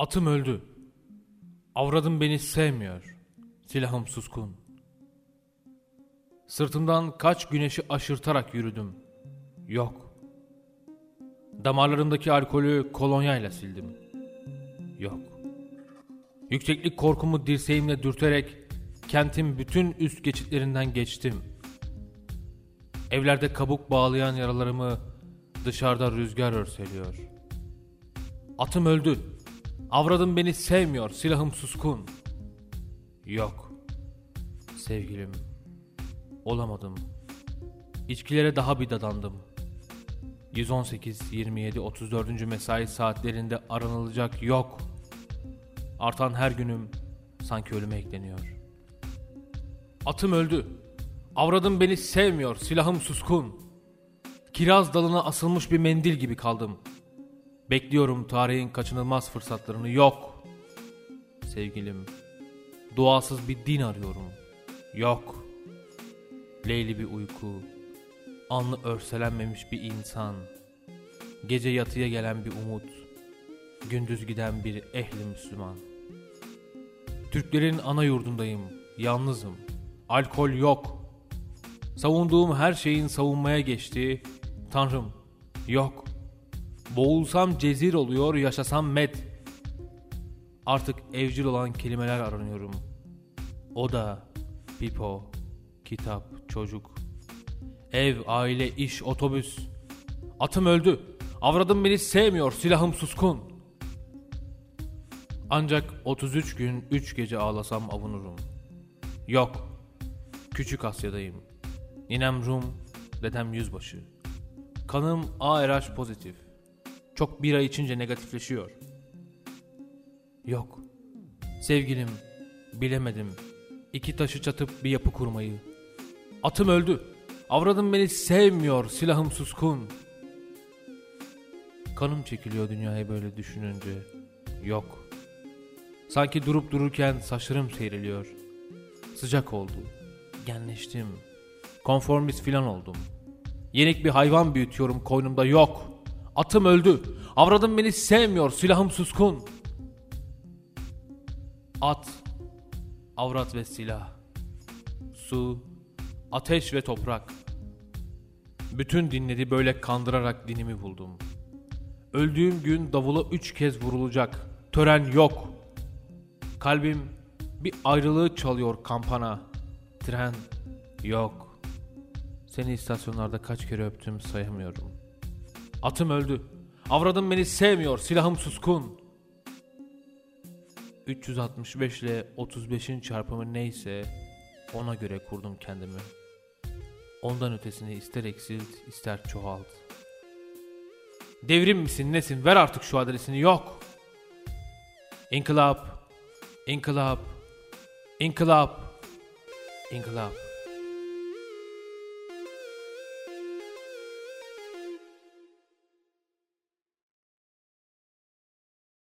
Atım öldü. Avradım beni sevmiyor. Silahım suskun. Sırtımdan kaç güneşi aşırtarak yürüdüm. Yok. Damarlarımdaki alkolü kolonyayla sildim. Yok. Yükseklik korkumu dirseğimle dürterek kentin bütün üst geçitlerinden geçtim. Evlerde kabuk bağlayan yaralarımı dışarıda rüzgar örseliyor. Atım öldü. Avradım beni sevmiyor, silahım suskun. Yok. Sevgilim. Olamadım. İçkilere daha bir dadandım. 118, 27, 34. mesai saatlerinde aranılacak yok. Artan her günüm sanki ölüme ekleniyor. Atım öldü. Avradım beni sevmiyor, silahım suskun. Kiraz dalına asılmış bir mendil gibi kaldım. Bekliyorum tarihin kaçınılmaz fırsatlarını yok. Sevgilim, duasız bir din arıyorum. Yok. Leyli bir uyku, anlı örselenmemiş bir insan, gece yatıya gelen bir umut, gündüz giden bir ehli Müslüman. Türklerin ana yurdundayım, yalnızım, alkol yok. Savunduğum her şeyin savunmaya geçtiği, Tanrım, yok. Boğulsam cezir oluyor, yaşasam med. Artık evcil olan kelimeler aranıyorum. O da, pipo, kitap, çocuk. Ev, aile, iş, otobüs. Atım öldü. Avradım beni sevmiyor, silahım suskun. Ancak 33 gün 3 gece ağlasam avunurum. Yok. Küçük Asya'dayım. Ninem Rum, dedem yüzbaşı. Kanım ARH pozitif. Çok bira içince negatifleşiyor. Yok. Sevgilim, bilemedim. İki taşı çatıp bir yapı kurmayı. Atım öldü. Avradım beni sevmiyor, silahım suskun. Kanım çekiliyor dünyayı böyle düşününce. Yok. Sanki durup dururken saçlarım seyreliyor. Sıcak oldu. Genleştim. Konformist filan oldum. Yenik bir hayvan büyütüyorum koynumda yok. Atım öldü. Avradım beni sevmiyor, silahım suskun. At, avrat ve silah. Su, ateş ve toprak. Bütün dinleri böyle kandırarak dinimi buldum. Öldüğüm gün davula üç kez vurulacak. Tören yok. Kalbim bir ayrılığı çalıyor kampana. Tren yok. Seni istasyonlarda kaç kere öptüm sayamıyorum. Atım öldü. Avradım beni sevmiyor, silahım suskun. 365 ile 35'in çarpımı neyse ona göre kurdum kendimi. Ondan ötesini ister eksilt ister çoğalt. Devrim misin nesin ver artık şu adresini yok. İnkılap, inkılap, inkılap, inkılap.